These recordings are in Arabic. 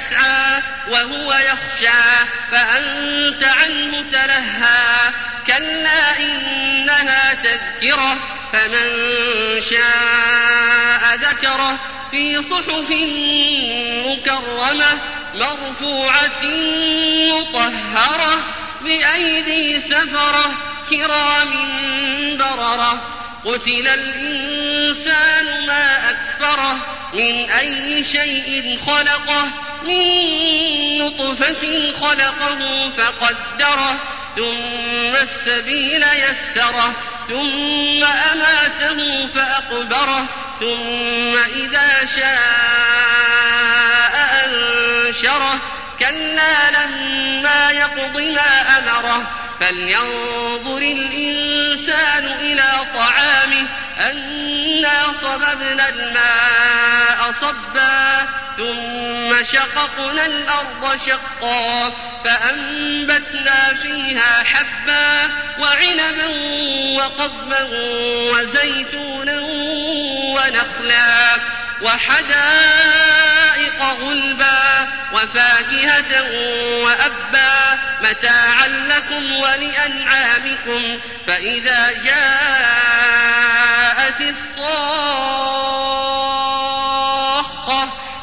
يسعى وهو يخشى فأنت عنه تلهى. كلا إنها تذكرة فمن شاء ذكره. في صحف مكرمة مرفوعة مطهرة بأيدي سفرة كرام بررة. قتل الإنسان ما أكفره من أي شيء خلقه. من نطفة خلقه فقدره ثم السبيل يسره ثم أماته فأقبره ثم إذا شاء أنشره. كلا لما يقض ما أمره. فلينظر الإنسان إلى طعامه أنا صببنا الماء صبا ثم شققنا الأرض شقا فأنبتنا فيها حبا وعنبا وقضبا وزيتونا ونخلا وحدائق غلبا وفاكهة وأبا متاعا لكم ولأنعامكم فإذا جاءت الصاخة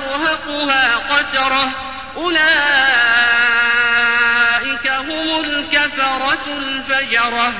ترهقها قترة. أولئك هم الكفرة الفجرة.